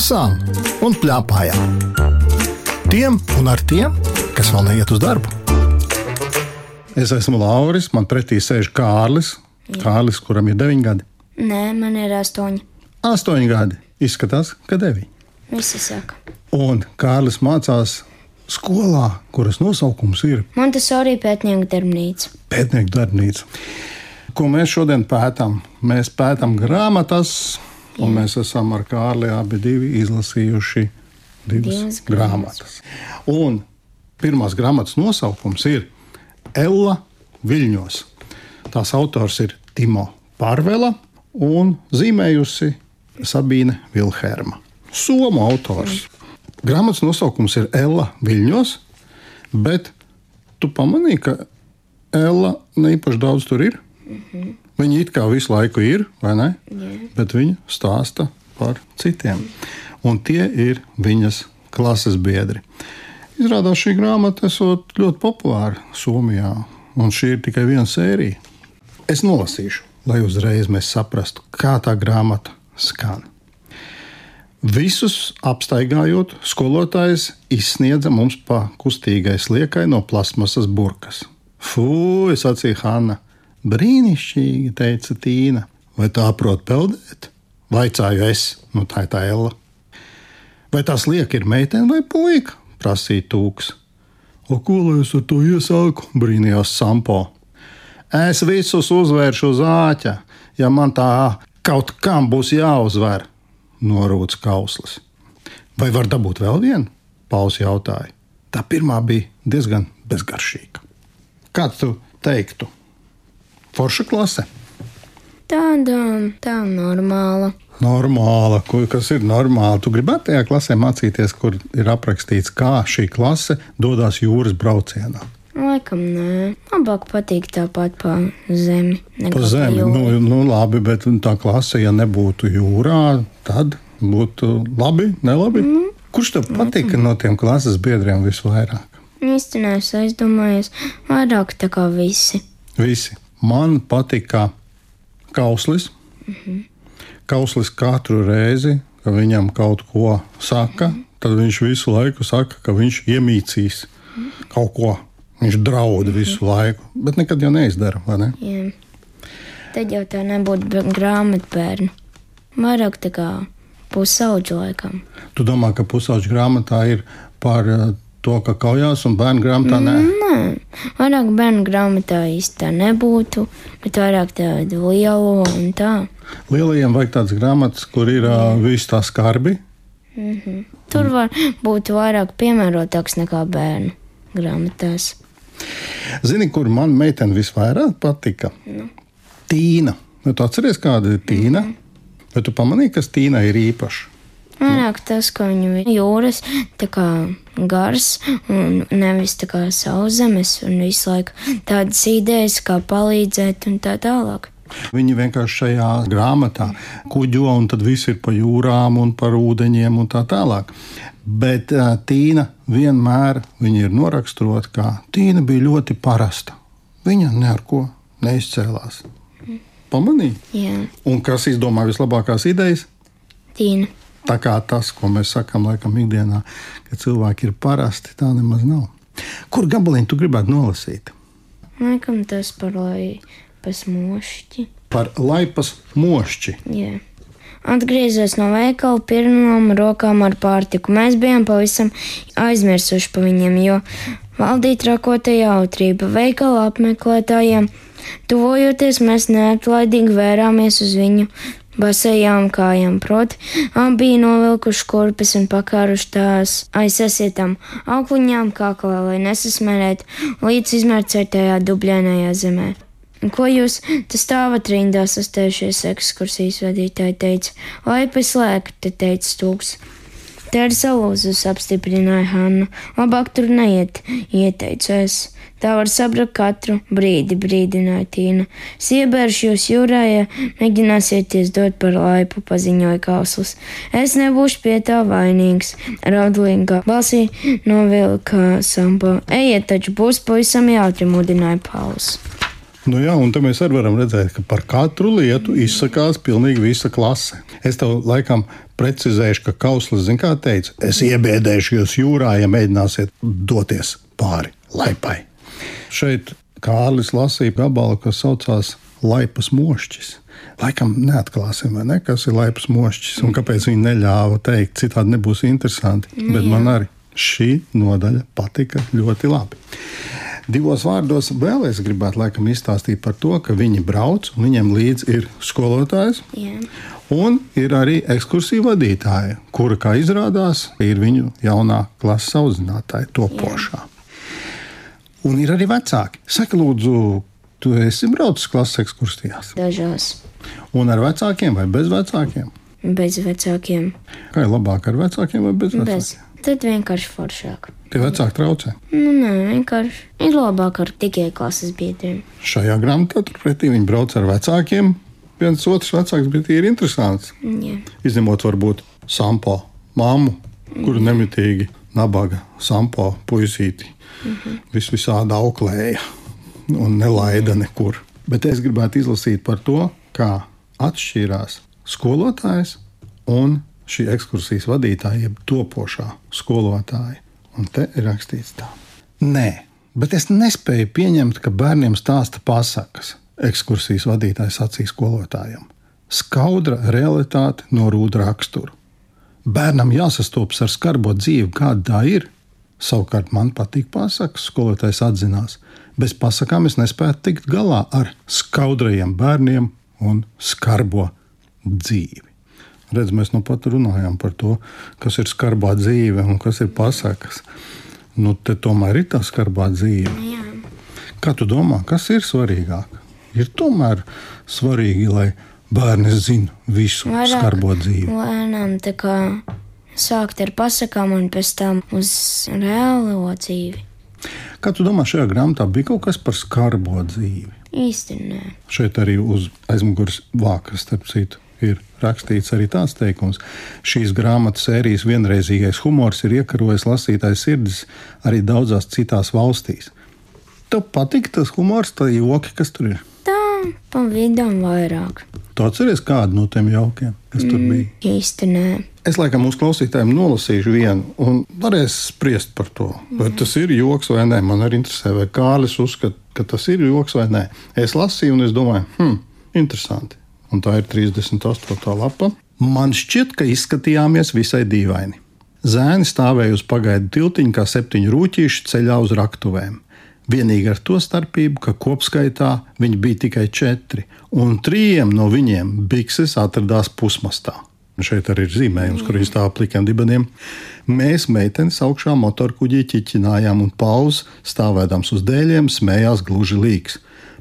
lasām un plēpājām. Tiem un ar tiem, kas vēl neiet uz darbu. Es esmu Lauris, man pretī sēž Kārlis. Kārlis, kuram ir 9 gadi. Nē, man ir astoņi. 8 gadi. Izskatās, ka 9. Visi saka. Un Kārlis mācās skolā, kuras nosaukums ir Montesori pētnieku darbnīca. pētnieku darbnīca. Ko mēs šodien pētām? Mēs pētām grāmatas, un mēs esam ar Kārli abi izlasījuši divas Divas grāmatas. Un pirmās grāmatas nosaukums ir Ella Viļņos. Tās autors ir Timo Pārvela un zīmējusi Sabīne Vilhelma. Somu autors. Grāmatas nosaukums ir Ella Viļņos, bet tu pamanīji, ka Ella neīpaši daudz tur ir. Viņa it kā visu laiku ir, vai ne? Bet viņa stāsta par citiem. Un tie ir viņas klases biedri. Izrādās šī grāmata esot ļoti populāra Somijā, un šī ir tikai viena sērija. Es nolasīšu, lai uzreiz mēs saprastu, kā tā grāmata skan. Visus apstaigājot, skolotājs izsniedza mums pa kustīgai sliekai no plasmasas burkas. Fū, sacīja Hanna. Brīnišķīgi, teica Tīna. Vai tā prot peldēt? Vaicāju es, nu tā ir tā Ella. Vai tā slieka ir meitene vai puika? prasīja Tūks. O, ko lai es ar to iesāku? brīnījās Sampo. Es visus uzvēršu uz āķa, ja man tā kaut kam būs jāuzvar, norūdz kauslis. Vai var dabūt vēl vienu? Pauls jautāja. Tā pirmā bija diezgan bezgaršīga. Kā tu teiktu? Forša klase? Tāda, tā normāla. Normāla, kas ir normāli. Tu gribētu tajā klasē mācīties, kur ir aprakstīts, kā šī klase dodas jūras braucienā. Laikam nē, labāk patīk tāpat pa zemi. Pa zemi, nu, nu labi, bet tā klase, ja nebūtu jūrā, tad būtu labi, nelabi. Mm. Kurš tev patika no tiem klases biedriem visvairāk? Īstenībā es aizdomājos, vairāk tā kā visi. Visi. Man patika kauslis. Mm -hmm. Kauslis katru reizi, kad viņam kaut ko saka, tad viņš visu laiku saka, ka viņš iemīcīs kaut ko. Viņš draud visu laiku, bet nekad jau neizdara. Ne? Jā. Tad jau tā nebūtu grāmatbērnu. Vairāk tā kā pusauģu laikam. Tu domā, ka pusauģa grāmatā ir par eh, to, ka kaujās, un bērnu grāmatā nē. Nē, vairāk bērnu grāmatā īsti tā nebūtu, bet vairāk tādu lielu un tā. Lielajiem vajag tādas grāmatas, kur ir uh, visi tā skarbi. Tur var būt vairāk piemērotāks nekā bērnu grāmatās. Zini, kur man meitene visvairāk patika? Nu. Tīna. Nu, tu atceries, kāda ir Tīna? Mm -hmm. Bet tu pamanīji, kas Tīna ir īpaša? Vairāk tas, ka viņu ir jūras kā gars un nevis tā kā sauszemes un visu laiku tādas idejas, kā palīdzēt un tā tālāk. Viņi vienkārši šajā grāmatā kuģo, un tad viss ir pa jūrām un par ūdeņiem un tā tālāk. Bet Tīna vienmēr ir noraksturota, ka Tīna bija ļoti parasta. Viņa neko neizcēlās. Pamanīja? Jā, Un kas izdomā vislabākās idejas? Tīna. Tā kā tas, ko mēs sakām, laikam, ikdienā, ka cilvēki ir parasti, tā nemaz nav. Kur gabaliņu tu gribētu nolasīt? Laikam tas par lai pasmošķi. Par laipas mošķi. Jā. Atgriezos no veikala pirmām rokām ar pārtiku. Mēs bijām pavisam aizmirsuši par viņiem, jo valdīja trakota jautrība veikala apmeklētājiem. Tuvojoties, mēs neatlaidīgi vērāmies uz viņu basējām kājām, proti, abi bija novilkuši kurpes un pakāruši tās aizsasietām aukliņām kaklā, lai nesasmērētu līdz izmērcētajā dubļainajā zemē. Ko jūs te stāvat rindā sastējušies ekskursijas vadītāji teica, lai paslēgtu, te teica stūks. Tā ir salūzus, apstiprināja Hanna. Labāk tur neiet, ieteicu es. Tā var sabrukt katru brīdi, brīdināja Tīna. Siebēršu jūs jūrā, ja mēģināsieties dot par laipu, paziņoja Kausls. Es nebūšu pie tā vainīgs, raudlīgā balsī novilka Sampo. Ejiet, taču būs pavisam jautri, mudināja Pauls. Nu jā, un te mēs arī varam redzēt, ka par katru lietu izsakās pilnīgi visa klase. Es tev laikam precizējuši, ka kauslis, zin kā teica, es iebiedēšu jūs jūrā, ja mēģināsiet doties pāri laipai. Šeit Kārlis lasīja gabalu, kas saucās Laipas mošķis. Laikam neatklāsim, ne, kas ir laipas mošķis un kāpēc viņi neļāva teikt, citādi nebūs interesanti. Nu, Bet man arī šī nodaļa patika ļoti labi. Divos vārdos vēl es gribētu laikam, izstāstīt par to, ka viņi brauc un viņiem līdzi ir skolotājs. Jā. Un ir arī ekskursija vadītāja, kura, kā izrādās, ir viņu jaunā klases audzinātāja, topošā. Un ir arī vecāki. Saka, lūdzu, tu esi braucis klases ekskursijās? Dažās. Un ar vecākiem vai bez vecākiem? Bez vecākiem. Kā ir labāk ar vecākiem vai bez vecākiem? Bez. Tad vienkārši foršāk. Tie vecāki traucē. Nu, nē, vienkārši ir labāk ar tikai klases biedriem. Šajā grāmatā turpretī viņi brauc ar vecākiem. Viens otrs vecāks bija ir interesants. Jā. Izņemot varbūt sampo mammu, kuru nemitīgi nabaga sampo puisīti. Vis visādi auklēja un nelaida nekur. Bet es gribētu izlasīt par to, kā atšķirās skolotājs un šī ekskursijas vadītāja, jeb topošā skolotāja. Un te ir rakstīts tā. Nē, bet es nespēju pieņemt, ka bērniem stāsta pasakas. Ekskursijas vadītājs sacīja skolotājam. Skaudra realitāte norūda raksturu. Bērnam jāsastopas ar skarbo dzīvi, kāda tā ir. Savukārt man patīk pasakas, skolotājs atzinās. Bez pasakām es nespēju tikt galā ar skaudrajiem bērniem un skarbo dzīvi. Redz, mēs nu pat runājām par to, kas ir skarbā dzīve un kas ir pasakas. Nu, te tomēr ir tā skarbā dzīve. Jā. Kā tu domā, kas ir svarīgāk? Ir tomēr svarīgi, lai bērni zinātu visu Vairāk skarbo dzīvi. Lēnām tā kā sākt ar pasakām un pēc tam uz reālo dzīvi. Kā tu domā, šajā grāmatā bija kaut kas par skarbo dzīvi? Īsti nē. Šeit arī uz aizmugures vākas, starp citu, ir rakstīts arī tāds teikums. Šīs grāmatas sērijas vienreizīgais humors ir iekarojis lasītāju sirdis arī daudzās citās valstīs. Tev patīk tas humors, tā joki, kas tur ir. Tā pa vidam vairāk. Tu atceries kādu no tiem jaukiem, kas tur bija? Īsti nē. Es laikam mūsu klausītājiem nolasīšu vienu, un varēs spriest par to, vai tas ir joks vai nē. Man arī interesē, vai Kārlis uzskata, ka tas ir joks vai nē. Es lasīju, un es domāju, hmm, interesanti. Un tā ir 38. lapa. Man šķiet, ka izskatījāmies visai dīvaini. Zēni stāvēja uz pagaidu tiltiņu, kā septiņu rūtīšu ceļā uz raktuvēm. Vienīgi ar to starpību, ka kopskaitā viņi bija tikai četri, un trījiem no viņiem bikses atradās pusmastā. Šeit arī ir zīmējums, kur izstāv plikiem dibeniem. Mēs, meitenes, augšā motorkuģī ķiķinājām, un Pauls, stāvēdams uz dēļiem, smējās gluži līks.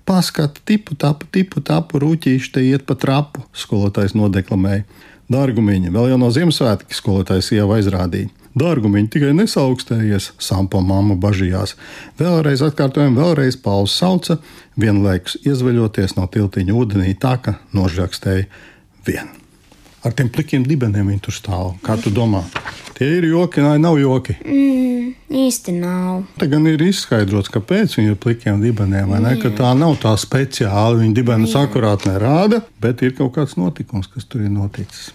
Paskati, tipu tapu, tipu tapu, rūtīši te iet pa trapu, skolotājs nodeklamēja. Dārgumiņa, vēl jau no Ziemassvētkiem skolotājs jau aizrādīja. Dārgumiņi tikai nesaukstējies, sampo mamma bažījās. Vēlreiz atkārtojam, vēlreiz Pauls sauca, vienlaikus iezveļoties no tiltiņa ūdenī tā, ka nožrakstēja vienu ar tiem plikiem dibeniem viņi tur stāv. Kā tu domā? Tie ir joki, vai nav joki? Mm, īsti nav. Te gan ir izskaidrots, kāpēc viņi ir plikiem dibeniem. Tā nav tā speciāli. Viņa dibenus akurāt nerāda, bet ir kaut kāds notikums, kas tur ir noticis.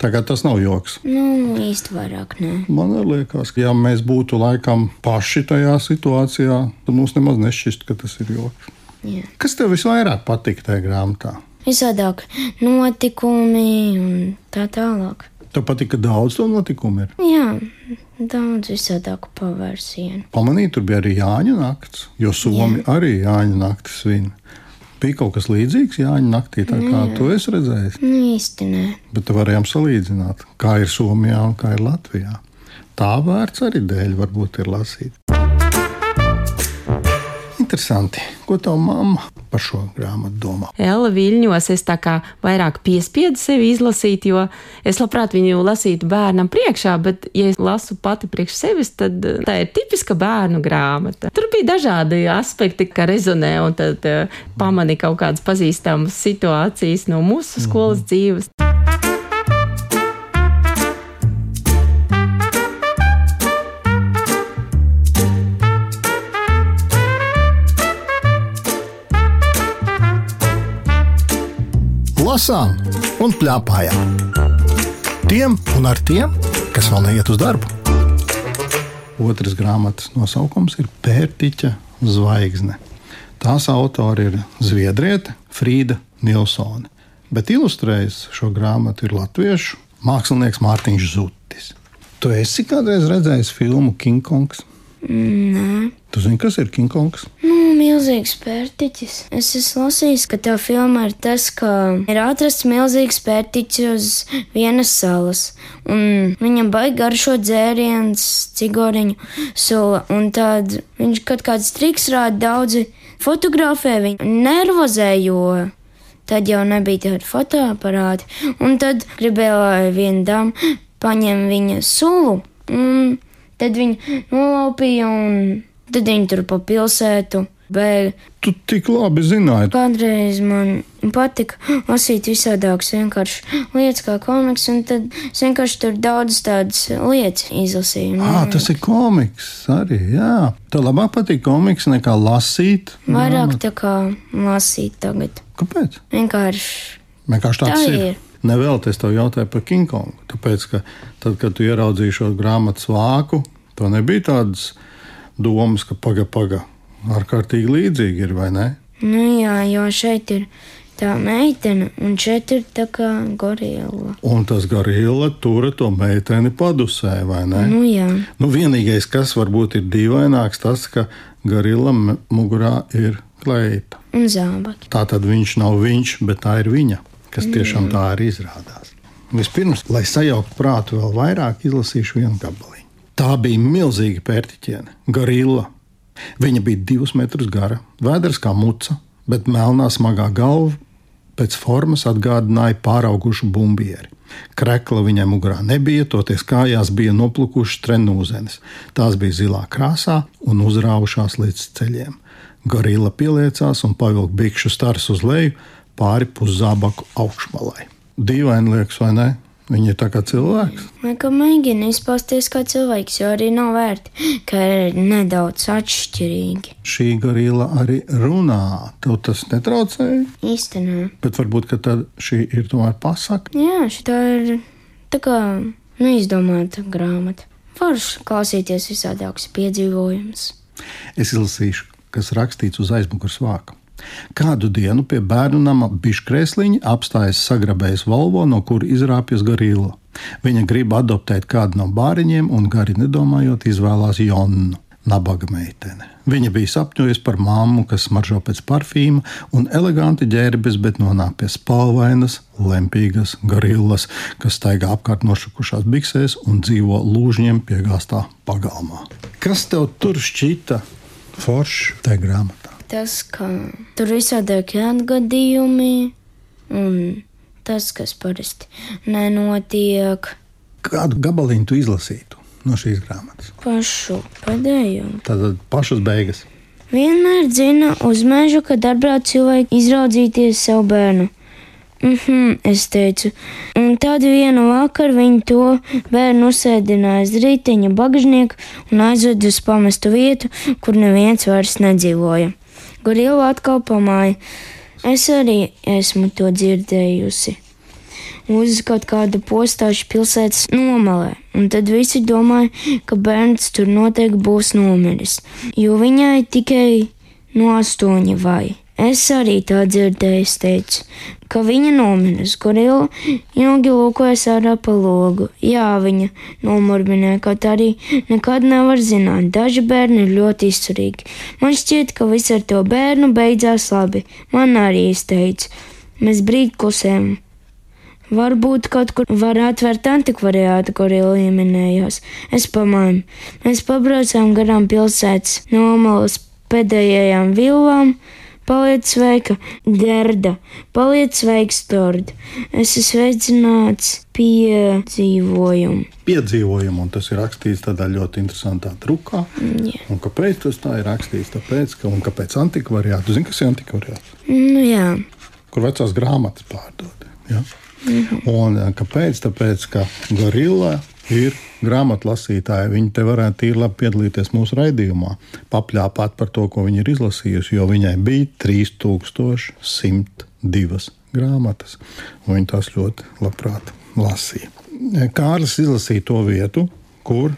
Tagad tas nav joks. Nu, īsti vairāk nē. Man liekas, ka ja mēs būtu laikam paši tajā situācijā, tad mums nemaz nešķist, ka tas ir joks. Jā. Kas tev visvairāk patīk tajā grāmatā? Visādāk notikumi un tā tālāk. Tev patīk, ka daudz to notikumu ir. Jā, daudz visādāku pavērsienu. Pamanīju, tur bija arī Jāņa nakts, jo Somi Jā. arī Jāņa naktis svin. Bija kaut kas līdzīgs Jāņa naktī, tā kā Nē. tu esi redzējis. Nu, īsti nē. Bet te varējām salīdzināt, kā ir Somijā un kā ir Latvijā. Tā vērts arī dēļ varbūt ir lasīt. Interesanti, ko tā mamma par šo grāmatu domā. Ella Viļņos es tā kā vairāk piespiedu sevi izlasīt, jo es labprāt viņu lasītu bērnam priekšā, bet, ja es lasu pati priekš sevis, tad eh, tā ir tipiska bērnu grāmata. Tur bija dažādi aspekti, kā rezonē, un tad uh, pamani kaut kādas pazīstamas situācijas no mūsu skolas dzīves. Lasām un plēpājām. Tiem un ar tiem, kas vēl neiet uz darbu. Otras grāmatas nosaukums ir Pērtiķa zvaigzne. Tās autori ir Zviedriete Frīda Nilsone, bet ilustrējis šo grāmatu ir latviešu mākslinieks Mārtiņš Zutis. Tu esi kādreiz redzējis filmu King Kongs? Nē, Tu zini, kas ir King Kongs? nu, milzīgs pērtiķis. Es esmu lasījis, ka tā filma ir tas, ka ir atrasts milzīgs pērtiķis uz vienas salas, un viņam baigi garšo dzēriens, cigoriņu sula, un tad viņš kaut kāds triks rāda daudzi fotografē viņu nervozē, jo tad jau nebija tādi fotoaparāti, un tad gribēja, lai viena dama paņem viņa sulu, un tad viņa nolaupīja, un tad viņi tur pa pilsētu bēga. Tu tik labi zināji, Kādreiz man patika lasīt visādākas vienkārši lietas kā komiks, un tad vienkārši tur daudz tādas lietas izlasīju. ah, tas ir komiks arī. Jā. Tev labāk patīk komiks nekā lasīt. Vairāk tā kā lasīt tagad. Kāpēc? Vienkārši Vienkārši tāds Tā ir. ir. Nevēl es tev jautāju par King Kongu. Tāpēc, ka tad, kad tu ieraudzīji šo grāmatas vāku, to nebija tādas domas, ka paga, paga, ārkārtīgi līdzīgi ir vai ne? Nu jā, jo šeit ir tā meitene, un šeit ir tā kā gorila. Un tas garīla tura to meiteni padusē, vai ne? Nu jā, Nu, vienīgais, kas varbūt ir dīvaināks, tas, ka garīla mugurā ir kleipa. un zābaki. Tā tad viņš nav viņš, bet tā ir viņa, kas tiešām tā arī izrādās. Vispirms, lai sajauktu prātu vēl vairāk, izlasīšu vienu gabaliņu. Tā bija milzīga pērtiķiene, garīla. Viņa bija divus metrus gara, vēders kā muca, bet melnā smagā galva pēc formas atgādināja pāraugušu bumbieri. Krekla viņai mugurā nebija, toties kājās bija noplukušas trenūzenes. Tās bija zilā krāsā un uzrāvušās līdz ceļiem. Gorilla pieliecās un pavilka bikšu stars uz leju pāri puszābaku augšmalai. Dīvaini liekas, vai ne? Viņi ir tā kā cilvēks. Vai kā mēģina izpausties kā cilvēks, jo arī nav vērti, ka ir nedaudz atšķirīgi. Šī gorilla arī runā. Tev tas netraucēja, Īstenībā. bet varbūt ka tad šī ir tomēr pasaka. Jā, šī ir tā kā nu, izdomāta grāmata. Forši klausīties visādākus piedzīvojumus. Es izlasīšu, kas rakstīts uz aizmugures vāka. Kādu dienu pie bērnu nama biškrēsliņa apstājas sagrabējis Volvo, no kura izrāpjas garīla. Viņa grib adoptēt kādu no bāriņiem un gari nedomājot izvēlās Jonu. Nabaga meitene. Viņa bija sapņojusi par mammu, kas smaržo pēc parfīma un eleganti ģērbjas, bet nonāk pie spalvainas, lempīgas gorillas, kas staigā apkārt nošukušās biksēs un dzīvo lūžņiem piegāstā pagalmā. Kas tev tur šķita foršs tajā grāmatā? Tas, ka tur visādākie atgadījumi un tas, kas parasti nenotiek Kādu gabaliņu tu izlasītu no šīs grāmatas? pašu pēdējo. Tātad pašas beigas. Vienmēr dzina uz mežu, kad atbrauc cilvēki izraudzīties savu bērnu. Mhm, es teicu, un tad vienu vakaru viņi to bērnu uzsēdināja uz rīteņa bagžnieku un aizveda uz pamestu vietu, kur neviens vairs nedzīvoja. Gorila atkal pamāja. Es arī esmu to dzirdējusi. Uz kaut kāda postāša pilsētas nomalē, un tad visi domāja, ka bērns tur noteikti būs nomiris, jo viņai tikai no astoņi vai. Es arī tā dzirdēju, es teicu, ka viņa nomiris. Gorila ilgi lūkojas ārā pa logu. Jā, viņa nomurbināja, kaut arī nekad nevar zināt. Daži bērni ir ļoti izturīgi. Man šķiet, ka viss ar to bērnu beidzās labi. Man arī izteica. Mēs brīdi klusējam. Varbūt kaut kur var atvērt antikvariātu, kur ieminējās. Es pamāju. Mēs pabraucām garām pilsētas nomalas pēdējajām vilām. Paliec sveika, Gerda, paliec sveiks, Tord. Es esmu sveicināts piedzīvojumu. Piedzīvojumu, un tas ir rakstīts tādā ļoti interesantā trukā. Jā. Un kāpēc tas tā ir rakstīts? Tāpēc, ka, un kāpēc antikvariāts? Zini, kas ir antikvariāts? Nu, jā, Kur vecās grāmatas pārdod. Ja? Un eh, kāpēc? Tāpēc, ka gorilla ir grāmatlasītāji. Viņi te varētu tīri labi piedalīties mūsu raidījumā, papļāpāt par to, ko viņi ir izlasījusi, jo viņai bija 3102 grāmatas. un Viņi tās ļoti labprāt lasīja. Kārlis izlasīja to vietu, kur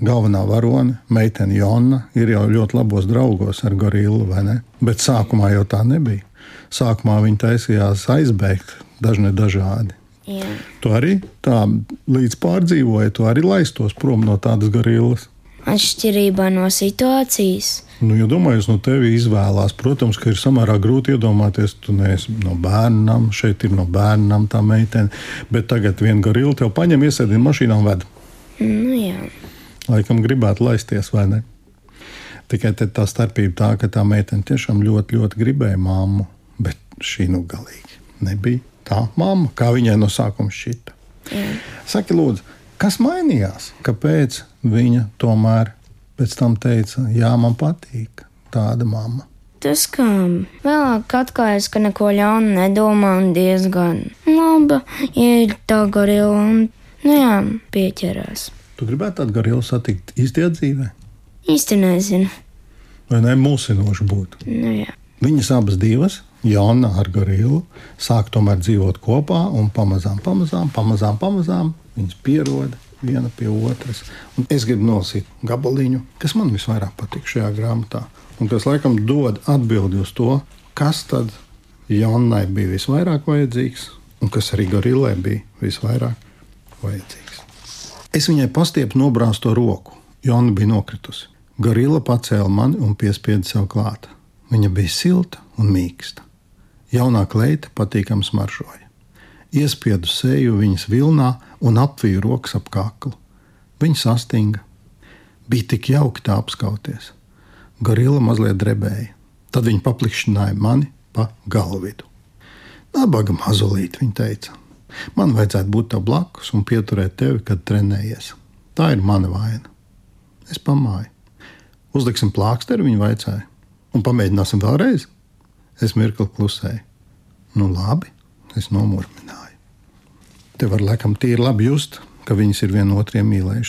galvenā varone, meitene Jona, ir jau ļoti labos draugos ar gorillu, vai ne? Bet sākumā jau tā nebija. Sākumā viņi taisījās aizbēgt dažne dažādi. Jā. Tu arī tā līdz pārdzīvoji, tu arī laistos prom no tādas gorillas. Atšķirībā no situācijas. Nu, ja domājot, no tevis izvēlās, protams, ka ir samērā grūti iedomāties, tu neesi no bērnam, šeit ir no bērnam tā meitene, bet tagad viena gorila tev paņem, iesēdina mašīnā un ved. Nu, jā. Laikam gribētu laisties, vai ne? Tikai te tā starpība tā, ka tā meitene tiešām ļoti, ļoti gribēja māmu, bet šī nu galīgi nebija tā mamma, kā viņai no sākuma šķita. Saki, lūdzu, kas mainījās? Kāpēc viņa tomēr pēc tam teica, jā, man patīk tāda mamma? Tas kā vēlāk atklājās, ka neko ļaunu nedomā un diezgan laba ir tā gorila un, nu jā, pieķerās. Tu gribētu tādu garilu satikt īstajā dzīvē? Īsti nezinu. Vai ne mulsinoši būtu? Nu jā. Viņas abas divas, Jana ar gorilu, sāk tomēr dzīvot kopā un pamazām, pamazām, pamazām, pamazām viņas pieroda viena pie otras. Un es gribu nolasīt gabaliņu, kas man visvairāk patīk šajā grāmatā, un kas laikam dod atbildi uz to, kas tad Janai bija visvairāk vajadzīgs, un kas arī gorilai bija visvairāk vajadzīgs. Es viņai pastiepu nobrāzto roku. Jona bija nokritusi. Gorilla pacēla mani un piespieda sev klāt. Viņa bija silta un mīksta. Jaunā kleita patīkami smaržoja. Iespiedu seju viņas vilnā un apviju rokas ap kaklu. Viņa sastinga. Bija tik jauki tā apskauties. Gorilla mazliet drebēja. Tad viņa paplikšķināja mani pa galvidu. Nabaga mazulīt, viņa teica. Man vajadzētu būt tev blakus un pieturēt tevi, kad trenējies. Tā ir mana vaina. Es pamāju. Uzliksim plāksteri, viņa vaicāja. Un pamēģināsim vēlreiz. Es mirkli klusēju. Nu, labi, es nomurmināju. Te var laikam tīri labi just, ka viņas ir viena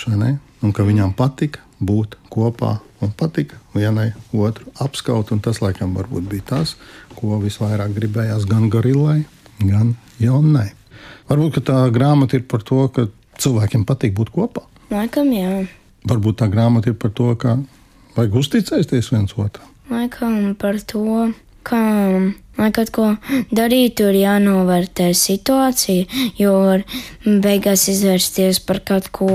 vai ne? Un ka viņām patika būt kopā un patika vienai otru apskaut. Un tas laikam bija tas, ko visvairāk gribējās gan gorillai, gan jaunai. Varbūt tā grāmata ir par to, ka cilvēkiem patīk būt kopā. Laikam jā. Varbūt tā grāmata ir par to, ka vajag uzticēties viens otram. Laikam par to, ka, lai kaut ko darītu, ir jānovērtē situācija, jo var beigās izvērsties par kaut ko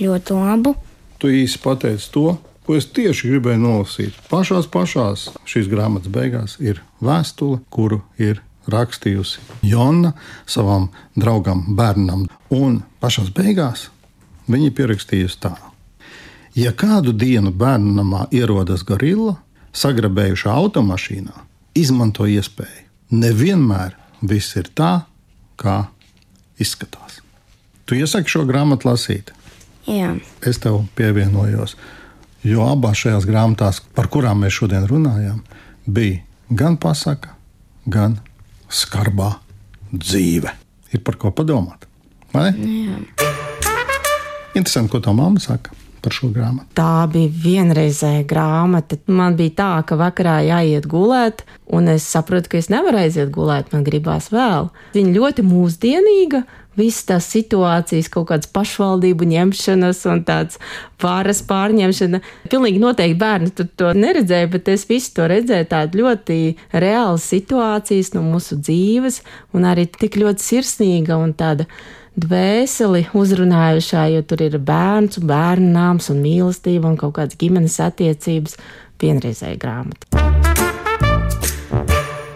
ļoti labu. Tu īsi pateici to, ko es tieši gribēju nolasīt. Pašās pašās šīs grāmatas beigās ir vēstule, kuru ir rakstījusi Jona savam draugam, bērnam. Un pašās beigās viņa pierakstījusi tā: Ja kādu dienu bērnu namā ierodas gorilla, sagrabējuša automašīnā, izmanto iespēju. Nevienmēr viss ir tā, kā izskatās. Tu iesaki šo grāmatu lasīt. Jā, Es tev pievienojos, jo abās šajās grāmatās, par kurām mēs šodien runājam, bija gan pasaka, gan skarbā dzīve. Ir par ko padomāt. Vai? jā. Interesanti, ko tā mamma saka par šo grāmatu. Tā bija vienreizēja grāmata. Man bija tā, ka vakarā jāiet gulēt, un es saprotu, ka es nevaru aiziet gulēt, man gribās vēl. Viņa ļoti mūsdienīga. Visas tās situācijas, kaut kādas pašvaldību ņemšanas un tādas varas pārņemšana. Pilnīgi noteikti bērni to neredzēja, bet es visu to redzēju. Tādas ļoti reālas situācijas no mūsu dzīves, un arī tik ļoti sirsnīga un tāda dvēseli uzrunājušā, jo tur ir bērns, bērnu nāms un mīlestība un kaut kādas ģimenes attiecības. Vienreizēja grāmata.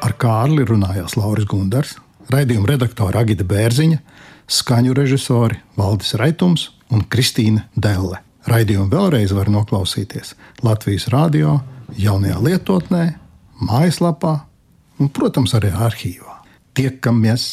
Ar Kārli runājās Lauris Gundars, raidījuma redaktore Agita Bērziņa, skaņu režisori Valdis Raitums un Kristīna Delle. Raidījumu vēlreiz var noklausīties Latvijas radio, jaunajā lietotnē, mājaslapā un, protams, arī arhīvā. Tiekamies!